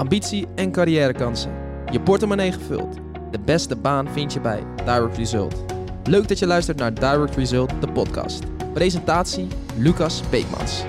ambitie en carrièrekansen. Je portemonnee gevuld. De beste baan vind je bij Direct Result. Leuk dat je luistert naar Direct Result, de podcast. Presentatie Lucas Beekmans.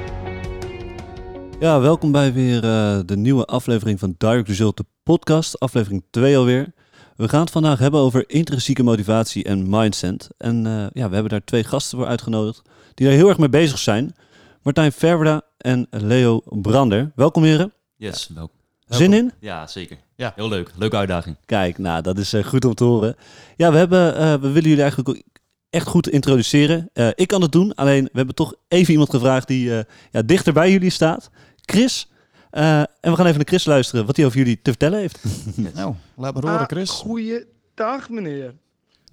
Ja, welkom bij weer uh, de nieuwe aflevering van Direct Result, de podcast, aflevering 2 alweer. We gaan het vandaag hebben over intrinsieke motivatie en mindset. En uh, ja, we hebben daar twee gasten voor uitgenodigd die daar heel erg mee bezig zijn. Martijn Verwerda en Leo Brander. Welkom heren. Yes, welkom. Zin in? Ja, zeker. Ja. Heel leuk. Leuke uitdaging. Kijk, nou, dat is uh, goed om te horen. Ja, we, hebben, uh, we willen jullie eigenlijk ook echt goed introduceren. Uh, ik kan het doen, alleen we hebben toch even iemand gevraagd die ja, dichter bij jullie staat. Chris. en we gaan even naar Chris luisteren wat hij over jullie te vertellen heeft. nou, laat me horen, Chris. Ah, goeiedag, meneer.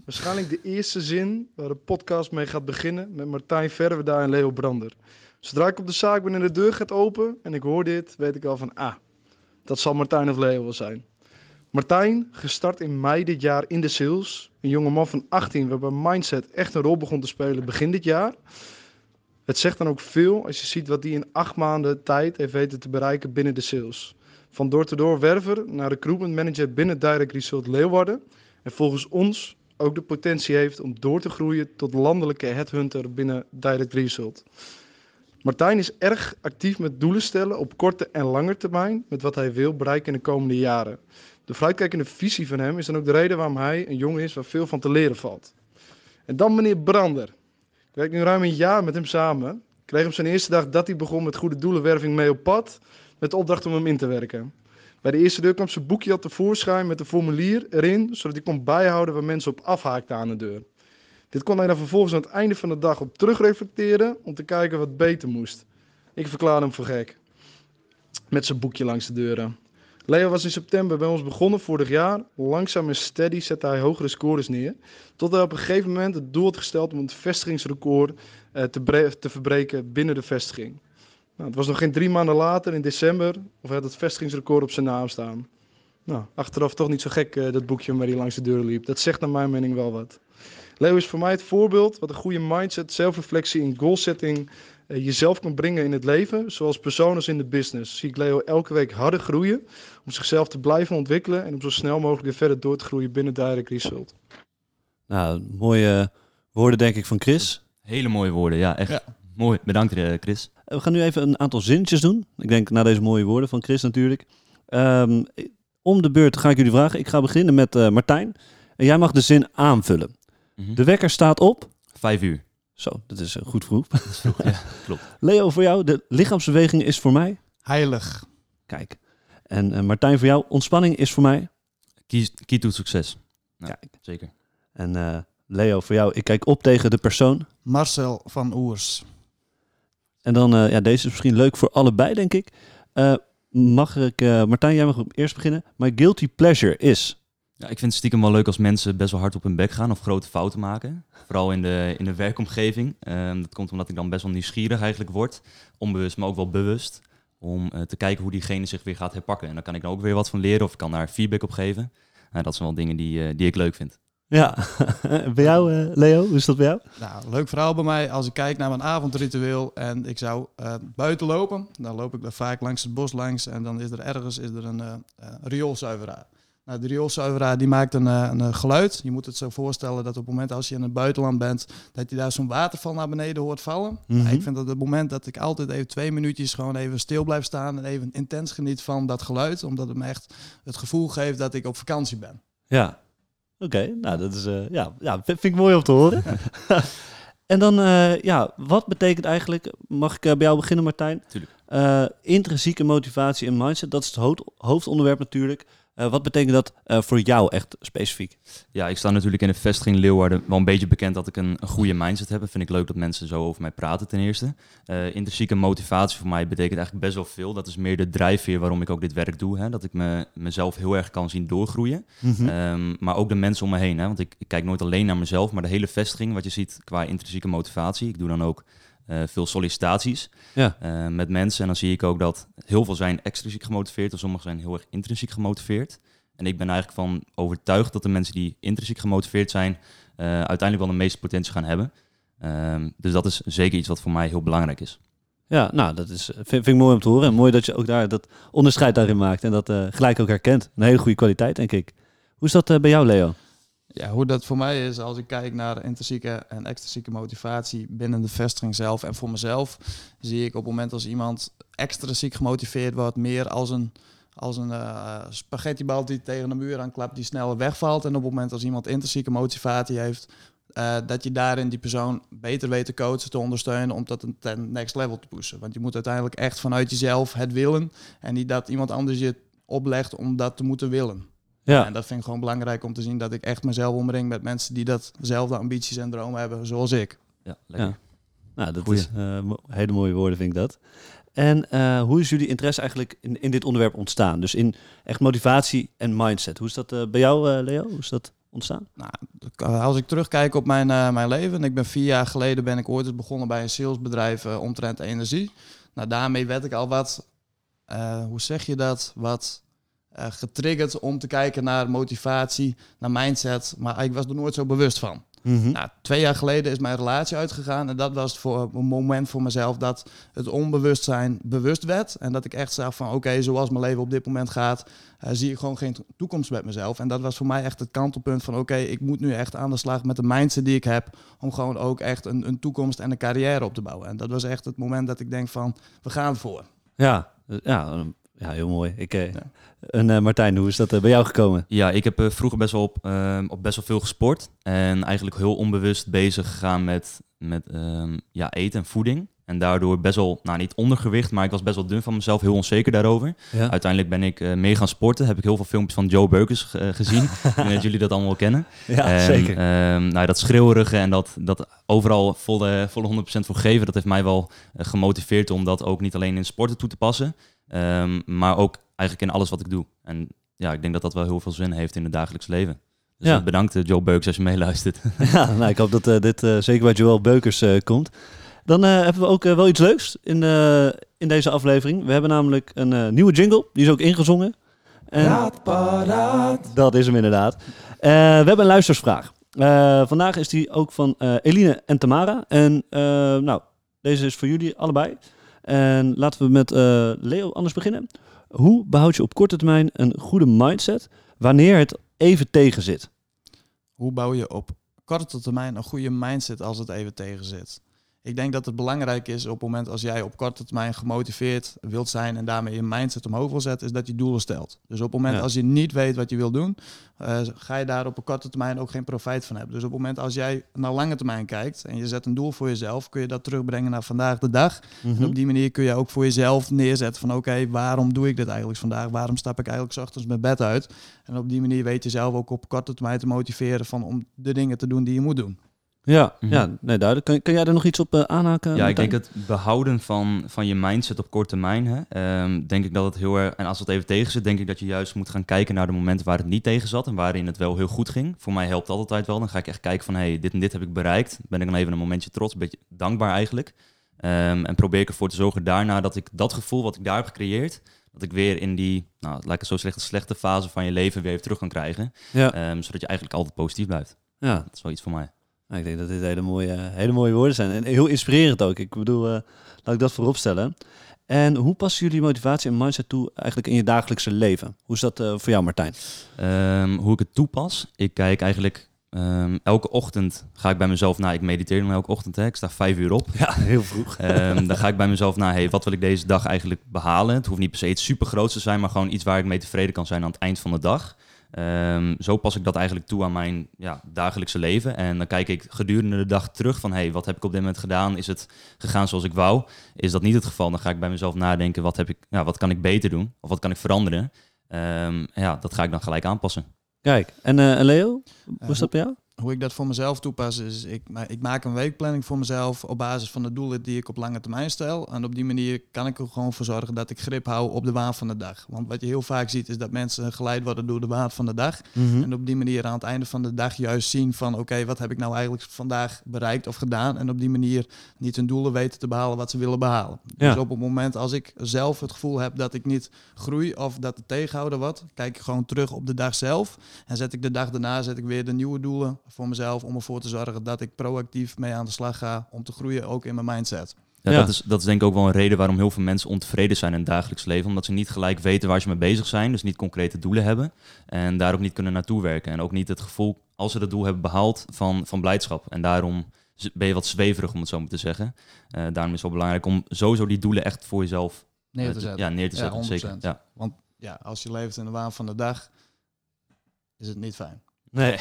Waarschijnlijk de eerste zin waar de podcast mee gaat beginnen met Martijn Verwerda en Leo Brander. Zodra ik op de zaak ben en de deur gaat open en ik hoor dit, weet ik al van, ah, dat zal Martijn of Leo zijn. Martijn, gestart in mei dit jaar in de sales. Een jonge man van 18, waarbij mindset echt een rol begon te spelen begin dit jaar. Het zegt dan ook veel als je ziet wat hij in acht maanden tijd heeft weten te bereiken binnen de sales. Van door-to-door werver naar recruitment manager binnen Direct Result Leeuwarden. En volgens ons ook de potentie heeft om door te groeien tot landelijke headhunter binnen Direct Result. Martijn is erg actief met doelen stellen op korte en lange termijn met wat hij wil bereiken in de komende jaren. De vooruitkijkende visie van hem is dan ook de reden waarom hij een jongen is waar veel van te leren valt. En dan meneer Brander. Ik werk nu ruim een jaar met hem samen. Ik kreeg hem zijn eerste dag dat hij begon met goede doelenwerving mee op pad, met de opdracht om hem in te werken. Bij de eerste deur kwam zijn boekje al tevoorschijn met een formulier erin, zodat hij kon bijhouden waar mensen op afhaakten aan de deur. Dit kon hij dan vervolgens aan het einde van de dag op terugreflecteren om te kijken wat beter moest. Ik verklaarde hem voor gek. Met zijn boekje langs de deuren. Leo was in september bij ons begonnen vorig jaar. Langzaam en steady zette hij hogere scores neer. Tot hij op een gegeven moment het doel had gesteld om het vestigingsrecord eh, te, te, verbreken binnen de vestiging. Nou, het was nog geen drie maanden later, in december, of hij had het vestigingsrecord op zijn naam staan. Nou, achteraf toch niet zo gek, uh, dat boekje waar hij langs de deur liep. Dat zegt naar mijn mening wel wat. Leo is voor mij het voorbeeld wat een goede mindset, zelfreflectie en goalsetting uh, jezelf kan brengen in het leven, zoals persoon als in de business. Zie ik Leo elke week harder groeien om zichzelf te blijven ontwikkelen en om zo snel mogelijk weer verder door te groeien binnen Direct Result. Nou, mooie woorden denk ik van Chris. Hele mooie woorden, ja, echt. Ja. Mooi, bedankt eh, Chris. We gaan nu even een aantal zinnetjes doen. Ik denk na deze mooie woorden van Chris natuurlijk. Um, om de beurt ga ik jullie vragen. Ik ga beginnen met uh, Martijn. En jij mag de zin aanvullen. Mm-hmm. De wekker staat op? Vijf uur. Zo, dat is uh, goed vroeg. vroeg ja, klopt. Leo, voor jou, de lichaamsbeweging is voor mij? Heilig. Kijk. En uh, Martijn, voor jou, ontspanning is voor mij? Key, key to succes. Nou, Kijk. Zeker. En Leo, voor jou, ik kijk op tegen de persoon? Marcel van Oers. En dan, ja, deze is misschien leuk voor allebei, denk ik. mag ik, Martijn, jij mag eerst beginnen. My guilty pleasure is... Ja, ik vind het stiekem wel leuk als mensen best wel hard op hun bek gaan of grote fouten maken. Vooral in de, in de werkomgeving. Um, dat komt omdat ik dan best wel nieuwsgierig eigenlijk word. Onbewust, maar ook wel bewust. Om uh, te kijken hoe diegene zich weer gaat herpakken. En dan kan ik dan ook weer wat van leren of ik kan daar feedback op geven. Uh, dat zijn wel dingen die, uh, die ik leuk vind. Ja, bij jou Leo, hoe is dat bij jou? Nou, leuk verhaal bij mij. Als ik kijk naar mijn avondritueel en ik zou buiten lopen, dan loop ik er vaak langs het bos langs en dan is er ergens is er een rioolzuiveraar. Nou, de rioolzuiveraar die maakt een, eh, een, geluid. Je moet het zo voorstellen dat op het moment als je in het buitenland bent, dat je daar zo'n waterval naar beneden hoort vallen. Mm ik vind dat het moment dat ik altijd even twee minuutjes gewoon even stil blijf staan en even intens geniet van dat geluid. Omdat het me echt het gevoel geeft dat ik op vakantie ben. Ja, oké. Nou, dat is, uh, ja, ja, vind ik mooi om te horen. en dan, uh, ja, wat betekent eigenlijk, mag ik bij jou beginnen Martijn? Tuurlijk. intrinsieke motivatie en mindset, dat is het hoofdonderwerp natuurlijk. Uh, wat betekent dat uh, voor jou echt specifiek? Ja, ik sta natuurlijk in de vestiging Leeuwarden wel een beetje bekend dat ik een, een goede mindset heb. Vind ik leuk dat mensen zo over mij praten ten eerste. Uh, intrinsieke motivatie voor mij betekent eigenlijk best wel veel. Dat is meer de drijfveer waarom ik ook dit werk doe. Hè? Dat ik me, mezelf heel erg kan zien doorgroeien. Mm -hmm. um, maar ook de mensen om me heen. Hè? Want ik, ik, kijk nooit alleen naar mezelf, maar de hele vestiging, wat je ziet qua intrinsieke motivatie. Ik doe dan ook uh, veel sollicitaties ja. uh, met mensen. En dan zie ik ook dat heel veel zijn extrinsiek gemotiveerd en sommigen zijn heel erg intrinsiek gemotiveerd. En ik ben eigenlijk van overtuigd dat de mensen die intrinsiek gemotiveerd zijn, uh, uiteindelijk wel de meeste potentie gaan hebben. Ehm, dus dat is zeker iets wat voor mij heel belangrijk is. Ja, nou, dat is, vind, vind ik mooi om te horen. En mooi dat je ook daar dat onderscheid daarin maakt. En dat eh, gelijk ook herkent. Een hele goede kwaliteit, denk ik. Hoe is dat eh, bij jou, Leo? Ja, hoe dat voor mij is als ik kijk naar intrinsieke en extrinsieke motivatie binnen de vestiging zelf en voor mezelf, zie ik op het moment als iemand extrinsiek gemotiveerd wordt, meer als een, als een eh, spaghettibal die tegen de muur aanklapt, die sneller wegvalt. En op het moment als iemand intrinsieke motivatie heeft, eh, dat je daarin die persoon beter weet te coachen, te ondersteunen, om dat ten next level te pushen. Want je moet uiteindelijk echt vanuit jezelf het willen en niet dat iemand anders je oplegt om dat te moeten willen. Ja, En dat vind ik gewoon belangrijk om te zien dat ik echt mezelf omring met mensen die datzelfde ambities en dromen hebben zoals ik. Ja, lekker. Ja. nou, dat Goeie. is eh, mo- hele mooie woorden, vind ik dat. En eh, hoe is jullie interesse eigenlijk in, in dit onderwerp ontstaan? Dus in echt motivatie en mindset. Hoe is dat eh, bij jou, eh, Leo? Hoe is dat ontstaan? Nou, als ik terugkijk op mijn, eh, mijn leven, ik ben vier jaar geleden ben ik ooit eens begonnen bij een salesbedrijf omtrent energie. Nou, daarmee werd ik al wat, eh, hoe zeg je dat, wat eh, getriggerd om te kijken naar motivatie, naar mindset, maar ik was er nooit zo bewust van. Mhm. Nou, twee jaar geleden is mijn relatie uitgegaan. En dat was voor een moment voor mezelf dat het onbewustzijn bewust werd. En dat ik echt zag van oké, zoals mijn leven op dit moment gaat, eh, zie ik gewoon geen to- toekomst met mezelf. En dat was voor mij echt het kantelpunt van oké, ik moet nu echt aan de slag met de mindset die ik heb. Om gewoon ook echt een, een toekomst en een carrière op te bouwen. En dat was echt het moment dat ik denk van we gaan ervoor. Ja, eh, ja, ja, heel mooi. Ik, eh, Ja. En eh, Martijn, hoe is dat eh, bij jou gekomen? Ja, ik heb eh, vroeger best wel op, ehm, op best wel veel gesport. En eigenlijk heel onbewust bezig gegaan met, met ehm, ja, eten en voeding. En daardoor best wel, nou niet ondergewicht, maar ik was best wel dun van mezelf, heel onzeker daarover. Ja, Uiteindelijk ben ik eh, mee gaan sporten. Heb ik heel veel filmpjes van Joe Beukers gezien. ik denk dat jullie dat allemaal wel kennen. ja en, zeker. ehm, nou, dat schreeuwerige en dat, dat overal volle, volle 100% voor geven, dat heeft mij wel gemotiveerd om dat ook niet alleen in sporten toe te passen, ehm, maar ook eigenlijk in alles wat ik doe. En ja, ik denk dat dat wel heel veel zin heeft in het dagelijks leven. Dus Ja. eh, bedankt eh, Joe Beukers als je meeluistert. Ja, nou, ik hoop dat eh, dit eh, zeker bij Joël Beukers eh, komt. Dan eh, hebben we ook wel iets leuks in, eh, in deze aflevering. We hebben namelijk een eh, nieuwe jingle. Die is ook ingezongen. En Dat is hem inderdaad. Eh, we hebben een luistersvraag. Eh, vandaag is die ook van eh, Eline en Tamara. En eh, nou, deze is voor jullie allebei. En laten we met eh, Leo anders beginnen. Hoe behoud je op korte termijn een goede mindset wanneer het even tegen zit? Hoe bouw je op korte termijn een goede mindset als het even tegen zit? Ik denk dat het belangrijk is op het moment als jij op korte termijn gemotiveerd wilt zijn en daarmee je mindset omhoog wil zetten, is dat je doelen stelt. Dus op het moment Ja. als je niet weet wat je wil doen, eh, ga je daar op een korte termijn ook geen profijt van hebben. Dus op het moment als jij naar lange termijn kijkt en je zet een doel voor jezelf, kun je dat terugbrengen naar vandaag de dag. En op die manier kun je ook voor jezelf neerzetten van oké, waarom doe ik dit eigenlijk vandaag? Waarom stap ik eigenlijk 's ochtends mijn bed uit? En op die manier weet je zelf ook op korte termijn te motiveren van om de dingen te doen die je moet doen. Ja, Mhm. ja nee, duidelijk. Kan, kan jij er nog iets op eh, aanhaken? Ja, ik denk het behouden van, van je mindset op korte termijn. Hè, ehm, denk ik dat het heel erg. En als het even tegen zit, denk ik dat je juist moet gaan kijken naar de momenten waar het niet tegen zat en waarin het wel heel goed ging. Voor mij helpt dat altijd wel. Dan ga ik echt kijken van hey, dit en dit heb ik bereikt. Ben ik dan even een momentje trots, een beetje dankbaar eigenlijk. Ehm, en probeer ik ervoor te zorgen daarna dat ik dat gevoel wat ik daar heb gecreëerd, dat ik weer in die, nou, lijkt het zo slechte, slechte fase van je leven weer even terug kan krijgen. Ja, Ehm, zodat je eigenlijk altijd positief blijft. ja. Dat is wel iets voor mij. Nou, ik denk dat dit hele mooie, hele mooie woorden zijn. En heel inspirerend ook. Ik bedoel, eh, laat ik dat voorop stellen. En hoe passen jullie motivatie en mindset toe eigenlijk in je dagelijkse leven? Hoe is dat eh, voor jou, Martijn? Ehm, hoe ik het toepas. Ik kijk eigenlijk ehm, elke ochtend ga ik bij mezelf na. Ik mediteer dan elke ochtend. Hè. Ik sta vijf uur op. Ja, heel vroeg. Ehm, dan ga ik bij mezelf na. Hey, wat wil ik deze dag eigenlijk behalen? Het hoeft niet per se iets super groots te zijn, maar gewoon iets waar ik mee tevreden kan zijn aan het eind van de dag. Ehm, zo pas ik dat eigenlijk toe aan mijn ja, dagelijkse leven. En dan kijk ik gedurende de dag terug van... hey, wat heb ik op dit moment gedaan? Is het gegaan zoals ik wou? Is dat niet het geval? Dan ga ik bij mezelf nadenken... wat, heb ik, ja, wat kan ik beter doen? Of wat kan ik veranderen? Ehm, ja, dat ga ik dan gelijk aanpassen. Kijk, en, eh, en Leo, hoe is dat bij jou? Hoe ik dat voor mezelf toepas is, ik, ik maak een weekplanning voor mezelf op basis van de doelen die ik op lange termijn stel. En op die manier kan ik er gewoon voor zorgen dat ik grip hou op de waan van de dag. Want wat je heel vaak ziet is dat mensen geleid worden door de waan van de dag. Mhm. En op die manier aan het einde van de dag juist zien van oké, wat heb ik nou eigenlijk vandaag bereikt of gedaan. En op die manier niet hun doelen weten te behalen wat ze willen behalen. Ja. Dus op het moment als ik zelf het gevoel heb dat ik niet groei of dat het tegenhouden wordt, kijk ik gewoon terug op de dag zelf. En zet ik de dag daarna zet ik weer de nieuwe doelen voor mezelf om ervoor te zorgen dat ik proactief mee aan de slag ga om te groeien ook in mijn mindset. Ja, Ja. Dat, is, dat is denk ik ook wel een reden waarom heel veel mensen ontevreden zijn in het dagelijks leven. Omdat ze niet gelijk weten waar ze mee bezig zijn. Dus niet concrete doelen hebben. En daar ook niet kunnen naartoe werken. En ook niet het gevoel, als ze dat doel hebben behaald, van, van blijdschap. En daarom ben je wat zweverig, om het zo maar te zeggen. Eh, daarom is het wel belangrijk om sowieso die doelen echt voor jezelf Neer eh, te zetten. Ja, neer te Ja, zetten. zeker. 100%. Ja. Want ja, als je leeft in de waan van de dag, is het niet fijn. Nee.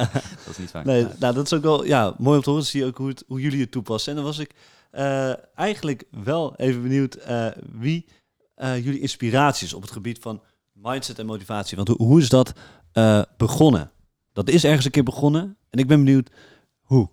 Dat is niet fijn. nee, nou, dat is ook wel ja, mooi om te horen. Dan zie je ook hoe, het, hoe jullie het toepassen. En dan was ik eh, eigenlijk wel even benieuwd eh, wie eh, jullie inspiraties op het gebied van mindset en motivatie. Want hoe, hoe is dat eh, begonnen? Dat is ergens een keer begonnen. En ik ben benieuwd hoe.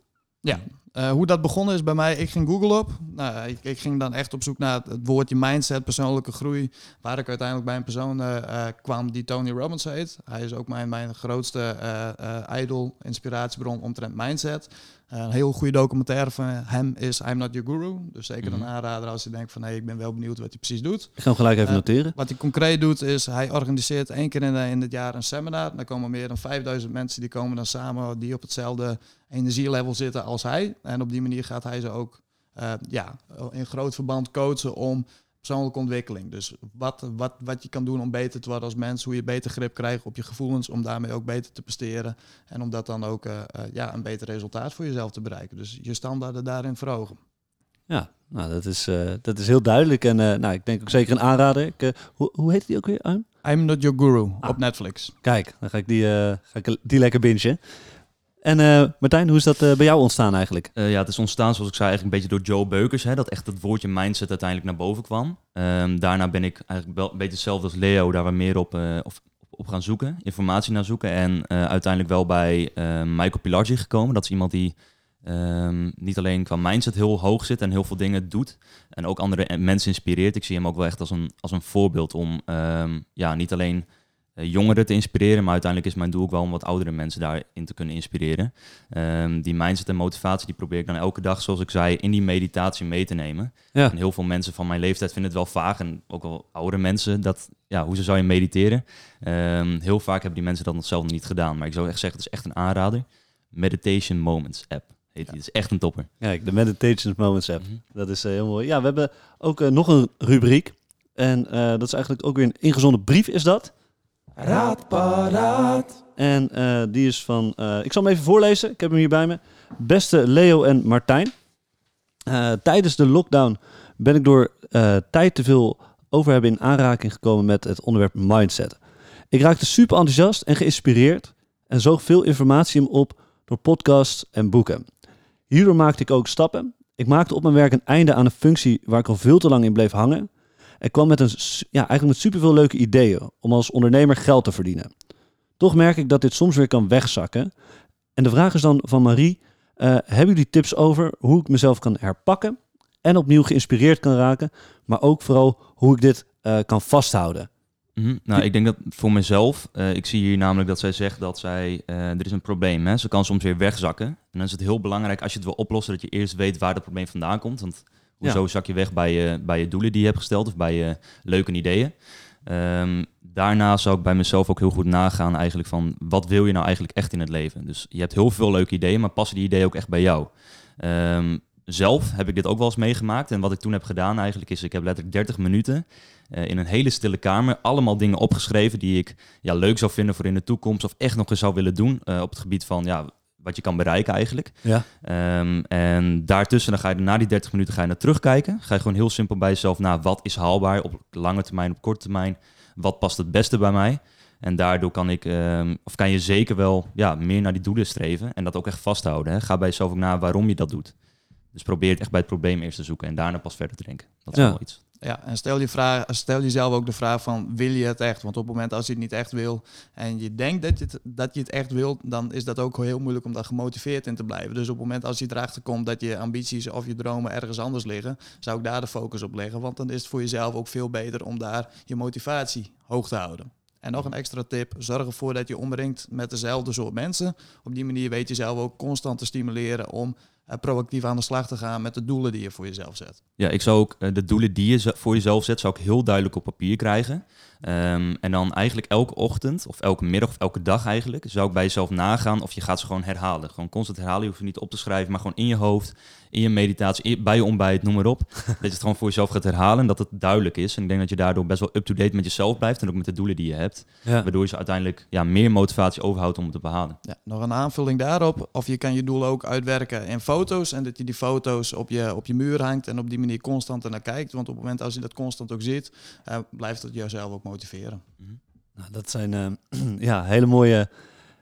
Eh, hoe dat begonnen is bij mij, ik ging Google op. Nou, ik, ik ging dan echt op zoek naar het, het woordje mindset, persoonlijke groei. Waar ik uiteindelijk bij een persoon eh, eh, kwam die Tony Robbins heet. Hij is ook mijn, mijn grootste eh idol, inspiratiebron omtrent mindset. Een heel goede documentaire van hem is I'm Not Your Guru. Dus zeker Mhm. een aanrader als je denkt van... hé, ik ben wel benieuwd wat hij precies doet. Ik ga hem gelijk even noteren. Wat hij concreet doet is, hij organiseert één keer in het jaar een seminar. Dan komen meer dan 5000 mensen die komen dan samen die op hetzelfde energielevel zitten als hij. En op die manier gaat hij ze ook eh, ja, in groot verband coachen om persoonlijke ontwikkeling. Dus wat, wat, wat je kan doen om beter te worden als mens, hoe je beter grip krijgt op je gevoelens, om daarmee ook beter te presteren. En om dat dan ook eh, eh, ja, een beter resultaat voor jezelf te bereiken. Dus je standaarden daarin verhogen. Ja, nou, dat, is, eh, dat is heel duidelijk. En eh, nou, ik denk ook zeker een aanrader. Ik, eh, hoe, hoe heet die ook weer? I'm Not Your Guru Ah. op Netflix. Kijk, dan ga ik die, eh, ga ik die lekker bingen. En eh, Martijn, hoe is dat eh, bij jou ontstaan eigenlijk? Eh, ja, het is ontstaan, zoals ik zei, eigenlijk een beetje door Joe Beukers. Hè, dat echt het woordje mindset uiteindelijk naar boven kwam. Ehm, daarna ben ik eigenlijk wel een beetje hetzelfde als Leo, daar we meer op, op gaan zoeken, informatie naar zoeken. En uiteindelijk wel bij Michael Pilargi gekomen. Dat is iemand die ehm, niet alleen qua mindset heel hoog zit en heel veel dingen doet. En ook andere mensen inspireert. Ik zie hem ook wel echt als een, als een voorbeeld om ehm, ja, niet alleen jongeren te inspireren, maar uiteindelijk is mijn doel ook wel om wat oudere mensen daarin te kunnen inspireren. Ehm, die mindset en motivatie die probeer ik dan elke dag, zoals ik zei, in die meditatie mee te nemen. Ja. En heel veel mensen van mijn leeftijd vinden het wel vaag en ook wel oudere mensen dat, ja, hoe zou je mediteren? Ehm, heel vaak hebben die mensen dat nog zelf niet gedaan, maar ik zou echt zeggen, het is echt een aanrader. Meditation Moments app heet die. Het is echt een topper. Kijk, de Meditations Moments app. Mhm. Dat is eh, heel mooi. Ja, we hebben ook eh, nog een rubriek. En eh, dat is eigenlijk ook weer een ingezonden brief, is dat? Raad paraat. En eh, die is van, eh, ik zal hem even voorlezen. Ik heb hem hier bij me. Beste Leo en Martijn. Eh, tijdens de lockdown ben ik door tijd te veel over hebben in aanraking gekomen met het onderwerp mindset. Ik raakte super enthousiast en geïnspireerd en zoog veel informatie op door podcasts en boeken. Hierdoor maakte ik ook stappen. Ik maakte op mijn werk een einde aan een functie waar ik al veel te lang in bleef hangen. En kwam met een, ja, eigenlijk met superveel leuke ideeën om als ondernemer geld te verdienen. Toch merk ik dat dit soms weer kan wegzakken. En de vraag is dan van Marie: eh, hebben jullie tips over hoe ik mezelf kan herpakken en opnieuw geïnspireerd kan raken, maar ook vooral hoe ik dit eh, kan vasthouden? Mhm. Nou, ik denk dat voor mezelf, eh, ik zie hier namelijk dat zij zegt dat zij, er is een probleem, hè? ze kan soms weer wegzakken. En dan is het heel belangrijk als je het wil oplossen, dat je eerst weet waar dat probleem vandaan komt. Want hoezo zak je weg bij je, bij je doelen die je hebt gesteld of bij je leuke ideeën. Ehm, daarnaast zou ik bij mezelf ook heel goed nagaan eigenlijk van, wat wil je nou eigenlijk echt in het leven? Dus je hebt heel veel leuke ideeën, maar passen die ideeën ook echt bij jou? Ehm, zelf heb ik dit ook wel eens meegemaakt. En wat ik toen heb gedaan eigenlijk is, ik heb letterlijk 30 minuten eh, in een hele stille kamer allemaal dingen opgeschreven die ik ja, leuk zou vinden voor in de toekomst of echt nog eens zou willen doen eh, op het gebied van ja, wat je kan bereiken eigenlijk. Ja. Ehm, en daartussen dan ga je na die 30 minuten ga je naar terugkijken. Ga je gewoon heel simpel bij jezelf na wat is haalbaar op lange termijn, op korte termijn. Wat past het beste bij mij? En daardoor kan ik, ehm, of kan je zeker wel ja, meer naar die doelen streven en dat ook echt vasthouden. Hè? Ga bij jezelf ook na waarom je dat doet. Dus probeer het echt bij het probleem eerst te zoeken en daarna pas verder te denken. Dat is Ja. wel iets. Ja, en stel, je vraag, stel jezelf ook de vraag van, wil je het echt? Want op het moment als je het niet echt wil en je denkt dat je het, dat je het echt wilt, dan is dat ook heel moeilijk om daar gemotiveerd in te blijven. Dus op het moment als je erachter komt dat je ambities of je dromen ergens anders liggen, zou ik daar de focus op leggen. Want dan is het voor jezelf ook veel beter om daar je motivatie hoog te houden. En nog een extra tip, zorg ervoor dat je omringt met dezelfde soort mensen. Op die manier weet je zelf ook constant te stimuleren om proactief aan de slag te gaan met de doelen die je voor jezelf zet. Ja, ik zou ook eh, de doelen die je voor jezelf zet, zou ik heel duidelijk op papier krijgen. Ehm, en dan eigenlijk elke ochtend, of elke middag, of elke dag eigenlijk, zou ik bij jezelf nagaan of je gaat ze gewoon herhalen. Gewoon constant herhalen, je hoeft ze niet op te schrijven, maar gewoon in je hoofd, in je meditatie, in- bij je ontbijt, noem maar op. dat je het gewoon voor jezelf gaat herhalen en dat het duidelijk is. En ik denk dat je daardoor best wel up-to-date met jezelf blijft en ook met de doelen die je hebt. Ja. Waardoor je ze uiteindelijk ja, meer motivatie overhoudt om het te behalen. Ja, nog een aanvulling daarop. Of je kan je doel ook uitwerken in foto's. En dat je die foto's op je, op je muur hangt. En op die manier constant ernaar kijkt. Want op het moment als je dat constant ook ziet, eh, blijft het jezelf ook motiveren. Nou, dat zijn eh, ja, hele, mooie,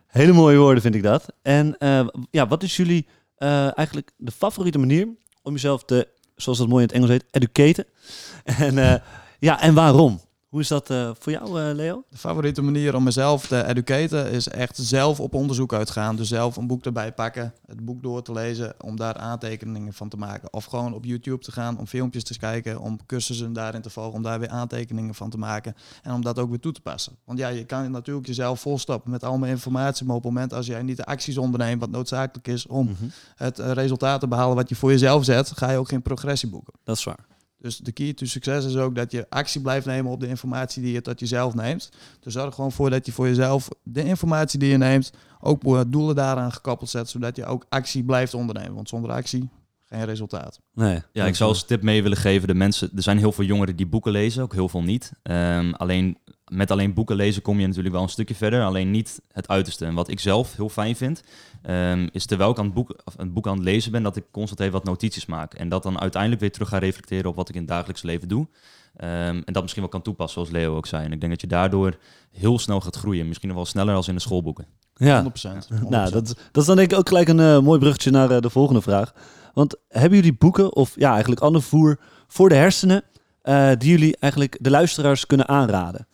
hele mooie woorden, vind ik dat. En eh, ja, wat is jullie eh, eigenlijk de favoriete manier om jezelf te, zoals dat mooi in het Engels heet, educaten? En, eh, ja, en waarom? Hoe is dat eh, voor jou, eh, Leo? De favoriete manier om mezelf te educaten is echt zelf op onderzoek uitgaan. Dus zelf een boek erbij pakken, het boek door te lezen, om daar aantekeningen van te maken. Of gewoon op YouTube te gaan, om filmpjes te kijken, om cursussen daarin te volgen, om daar weer aantekeningen van te maken. En om dat ook weer toe te passen. Want ja, je kan natuurlijk jezelf volstappen met allemaal informatie, maar op het moment als jij niet de acties onderneemt wat noodzakelijk is om Mhm. het eh, resultaat te behalen wat je voor jezelf zet, ga je ook geen progressie boeken. Dat is waar. Dus de key to succes is ook dat je actie blijft nemen op de informatie die je tot jezelf neemt. Dus zorg gewoon voor dat je voor jezelf de informatie die je neemt ook doelen daaraan gekoppeld zet, zodat je ook actie blijft ondernemen. Want zonder actie geen resultaat. Nee, Ja, ik zou als tip mee willen geven, de mensen, er zijn heel veel jongeren die boeken lezen, ook heel veel niet. Ehm, alleen, met alleen boeken lezen kom je natuurlijk wel een stukje verder, alleen niet het uiterste. En wat ik zelf heel fijn vind, ehm, is terwijl ik aan het boek, of een boek aan het lezen ben, dat ik constant even wat notities maak. En dat dan uiteindelijk weer terug ga reflecteren op wat ik in het dagelijks leven doe. Ehm, en dat misschien wel kan toepassen, zoals Leo ook zei. En ik denk dat je daardoor heel snel gaat groeien. Misschien nog wel sneller als in de schoolboeken. Ja, 100%. 100%. nou, dat, is- dat is dan denk ik ook gelijk een eh, mooi bruggetje naar eh, de volgende vraag. Want hebben jullie boeken of ja, eigenlijk ander voer voor de hersenen eh, die jullie eigenlijk de luisteraars kunnen aanraden?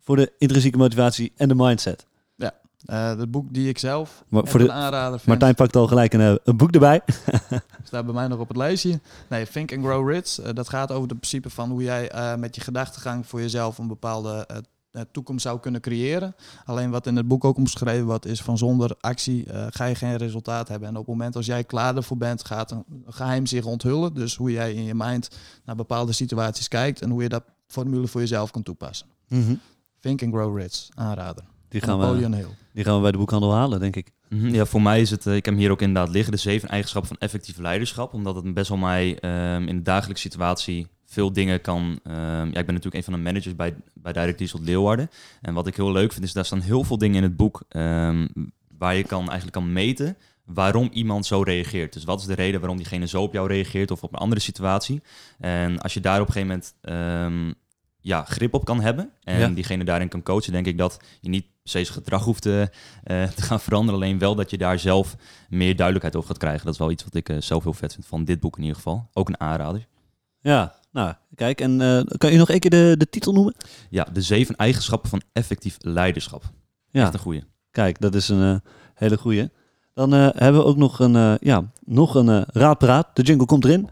Voor de intrinsieke motivatie en de mindset. Eh, het boek die ik zelf Maar voor de- aanrader vind, Martijn pakt al gelijk een, eh, een boek erbij. staat bij mij nog op het lijstje. Nee, Think and Grow Rich. Dat gaat over het principe van hoe jij met je gedachtegang voor jezelf een bepaalde eh, toekomst zou kunnen creëren. Alleen wat in het boek ook omschreven wordt, is van zonder actie eh, ga je geen resultaat hebben. En op het moment als jij klaar ervoor bent, gaat een geheim zich onthullen. Dus hoe jij in je mind naar bepaalde situaties kijkt en hoe je dat formule voor jezelf kan toepassen. Think and Grow Rich, aanrader. Die, gaan we, Hill. die gaan we bij de boekhandel halen, denk ik. Mhm, Ja, voor mij is het, eh, ik heb hem hier ook inderdaad liggen, de zeven eigenschappen van effectief leiderschap. Omdat het best wel mij ehm, in de dagelijkse situatie veel dingen kan... ehm, ja, ik ben natuurlijk een van de managers bij, bij Direct Diesel Leeuwarden. En wat ik heel leuk vind, is daar staan heel veel dingen in het boek ehm, waar je kan, eigenlijk kan meten waarom iemand zo reageert. Dus wat is de reden waarom diegene zo op jou reageert of op een andere situatie. En als je daar op een gegeven moment ehm, ja, grip op kan hebben en Ja. diegene daarin kan coachen, denk ik dat je niet zijn gedrag hoeft te, eh, te gaan veranderen. Alleen wel dat je daar zelf meer duidelijkheid over gaat krijgen. Dat is wel iets wat ik eh, zelf heel vet vind van dit boek in ieder geval. Ook een aanrader. Ja, nou, kijk. En eh, kan je nog één keer de, de titel noemen? Ja, de zeven eigenschappen van effectief leiderschap. Ja, Echt een goeie. kijk, dat is een eh, hele goeie. Dan eh, hebben we ook nog een, eh, ja, nog een raadpraat. De jingle komt erin.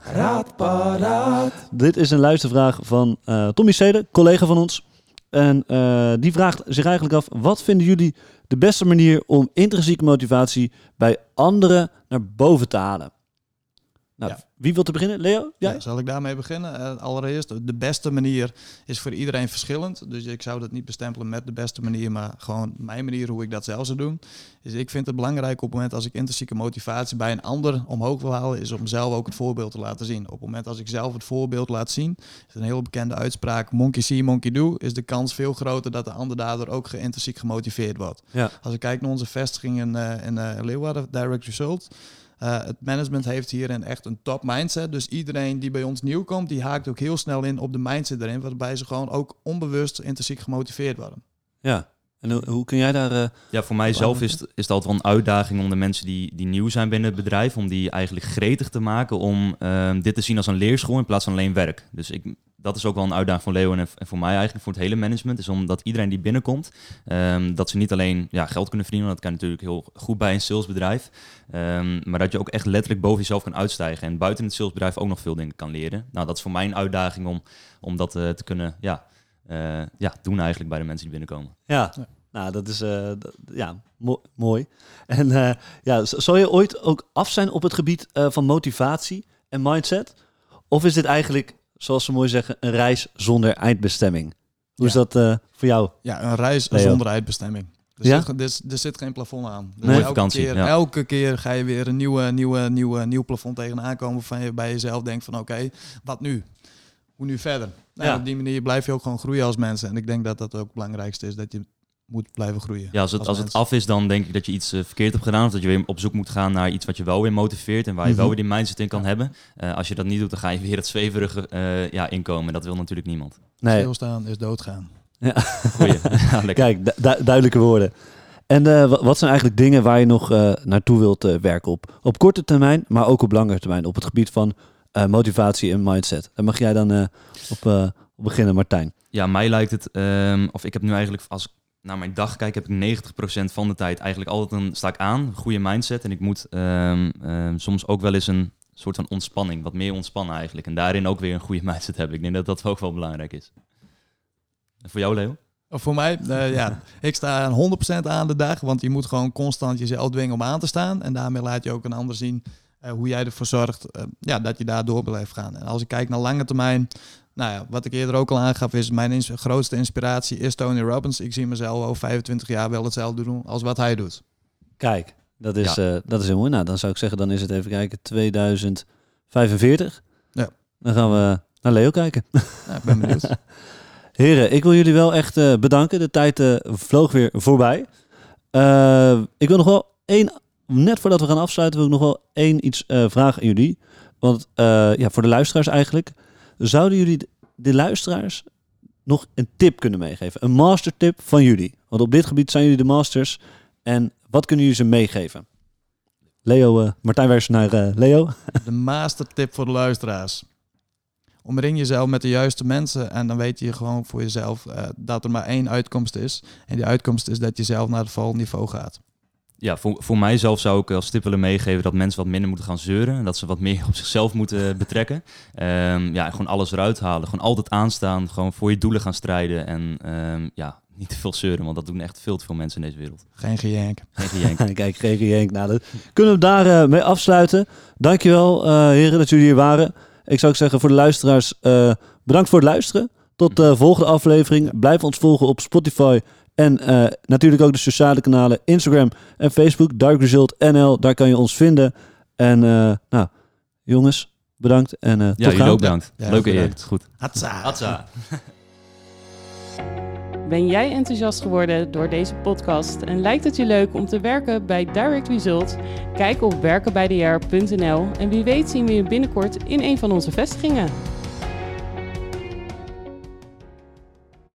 Dit is een luistervraag van eh, Tommy Sede, collega van ons. En eh, die vraagt zich eigenlijk af: wat vinden jullie de beste manier om intrinsieke motivatie bij anderen naar boven te halen? Nou, Ja. wie wil te beginnen? Leo? Jij? Ja, zal ik daarmee beginnen? Eh, allereerst, de beste manier is voor iedereen verschillend. Dus ik zou dat niet bestempelen met de beste manier, maar gewoon mijn manier hoe ik dat zelf zou doen. Dus ik vind het belangrijk op het moment als ik intrinsieke motivatie bij een ander omhoog wil halen, is om zelf ook het voorbeeld te laten zien. Op het moment als ik zelf het voorbeeld laat zien, is een heel bekende uitspraak, monkey see, monkey do, is de kans veel groter dat de ander daardoor ook geïntrinsiek gemotiveerd wordt. Ja. Als ik kijk naar onze vestiging in, eh, in eh, Leeuwarden, Direct Result, eh, het management heeft hierin echt een top mindset. Dus iedereen die bij ons nieuw komt, die haakt ook heel snel in op de mindset erin. Waarbij ze gewoon ook onbewust intrinsiek gemotiveerd worden. Ja. En hoe, hoe kun jij daar... eh, Ja, voor mij zelf is het, is het altijd wel een uitdaging om de mensen die, die nieuw zijn binnen het bedrijf, om die eigenlijk gretig te maken om ehm, dit te zien als een leerschool in plaats van alleen werk. Dus ik, dat is ook wel een uitdaging voor Leo en, voor mij eigenlijk, voor het hele management, is omdat iedereen die binnenkomt, ehm, dat ze niet alleen ja, geld kunnen verdienen, want dat kan natuurlijk heel goed bij een salesbedrijf, ehm, maar dat je ook echt letterlijk boven jezelf kan uitstijgen en buiten het salesbedrijf ook nog veel dingen kan leren. Nou, dat is voor mij een uitdaging om, om dat eh, te kunnen ja, eh, ja, doen eigenlijk bij de mensen die binnenkomen. Ja, Ja. nou dat is eh, ja, mo- mooi. En eh, ja, z- zal je ooit ook af zijn op het gebied eh, van motivatie en mindset? Of is dit eigenlijk, zoals ze mooi zeggen, een reis zonder eindbestemming? Hoe is dat eh, voor jou? Ja, een reis Leo. zonder eindbestemming. Er, Ja? zit, er, er zit geen plafond aan. Dus Nee. elke, Vakantie, keer, ja. elke keer ga je weer een nieuwe, nieuwe, nieuwe, nieuw plafond tegenaan komen waarvan je bij jezelf denkt van oké, wat nu? Hoe nu verder? Nou, Ja. Op die manier blijf je ook gewoon groeien als mensen. En ik denk dat dat ook het belangrijkste is, dat je moet blijven groeien. Ja, als het, als het af is, dan denk ik dat je iets eh, verkeerd hebt gedaan. Of dat je weer op zoek moet gaan naar iets wat je wel weer motiveert. En waar je wel Mhm. weer die mindset in kan hebben. Eh, als je dat niet doet, dan ga je weer het zweverige eh, ja, inkomen. Dat wil natuurlijk niemand. Nee, Stilstaan is doodgaan. Goeie. ja, lekker. kijk, du- du- duidelijke woorden. En eh, wa- wat zijn eigenlijk dingen waar je nog eh, naartoe wilt eh, werken op? Op korte termijn, maar ook op langere termijn. Op het gebied van eh, motivatie en mindset. Daar mag jij dan eh, op, eh, op beginnen, Martijn. Ja, mij lijkt het, ehm, of ik heb nu eigenlijk, als naar mijn dag kijk, heb ik 90% van de tijd eigenlijk altijd een, sta ik aan, goede mindset. En ik moet ehm, ehm, soms ook wel eens een soort van ontspanning, wat meer ontspannen eigenlijk. En daarin ook weer een goede mindset hebben. Ik denk dat dat ook wel belangrijk is. En voor jou, Leo? Of Voor mij, eh, ja, ik sta 100% aan de dag, want je moet gewoon constant jezelf dwingen om aan te staan. En daarmee laat je ook een ander zien eh, hoe jij ervoor zorgt eh, ja, dat je daar door blijft gaan. En als ik kijk naar lange termijn, nou ja, wat ik eerder ook al aangaf, is mijn ins- grootste inspiratie is Tony Robbins. Ik zie mezelf over 25 jaar wel hetzelfde doen als wat hij doet. Kijk, dat is, eh, dat is heel mooi. Nou, dan zou ik zeggen, dan is het even kijken, 2045. Ja. Dan gaan we naar Leo kijken. Ik ben benieuwd. Heren, ik wil jullie wel echt eh, bedanken. De tijd eh, vloog weer voorbij. Ik wil nog wel één, net voordat we gaan afsluiten, wil ik nog wel één iets vragen aan jullie. Want ja, voor de luisteraars eigenlijk, zouden jullie de, luisteraars nog een tip kunnen meegeven? Een mastertip van jullie? Want op dit gebied zijn jullie de masters. En wat kunnen jullie ze meegeven? Leo, eh, Martijn wijst naar eh, Leo. De mastertip voor de luisteraars. Omring jezelf met de juiste mensen en dan weet je gewoon voor jezelf eh, dat er maar één uitkomst is. En die uitkomst is dat je zelf naar het volgende niveau gaat. Ja, voor, voor mijzelf zou ik als tip willen meegeven dat mensen wat minder moeten gaan zeuren. En dat ze wat meer op zichzelf moeten betrekken. Ehm, ja, gewoon alles eruit halen. Gewoon altijd aanstaan. Gewoon voor je doelen gaan strijden. En ehm, ja, niet te veel zeuren, want dat doen echt veel te veel mensen in deze wereld. Geen gejank. Geen gejank. Kijk, Gregory Henk. Nou, dat kunnen we daar eh, mee afsluiten. Dankjewel, eh heren, dat jullie hier waren. Ik zou ook zeggen voor de luisteraars, eh, bedankt voor het luisteren. Tot de volgende aflevering. Blijf ons volgen op Spotify. En eh, natuurlijk ook de sociale kanalen Instagram en Facebook. Dark Result NL, daar kan je ons vinden. En eh, nou, jongens, bedankt. En eh Ja, tot jullie gauw. ook bedankt. Ja, Leuke eer. Goed. Hatsa. Hatsa. Ben jij enthousiast geworden door deze podcast en lijkt het je leuk om te werken bij Direct Result? Kijk op werkenbijdejaar.nl en wie weet zien we je binnenkort in een van onze vestigingen.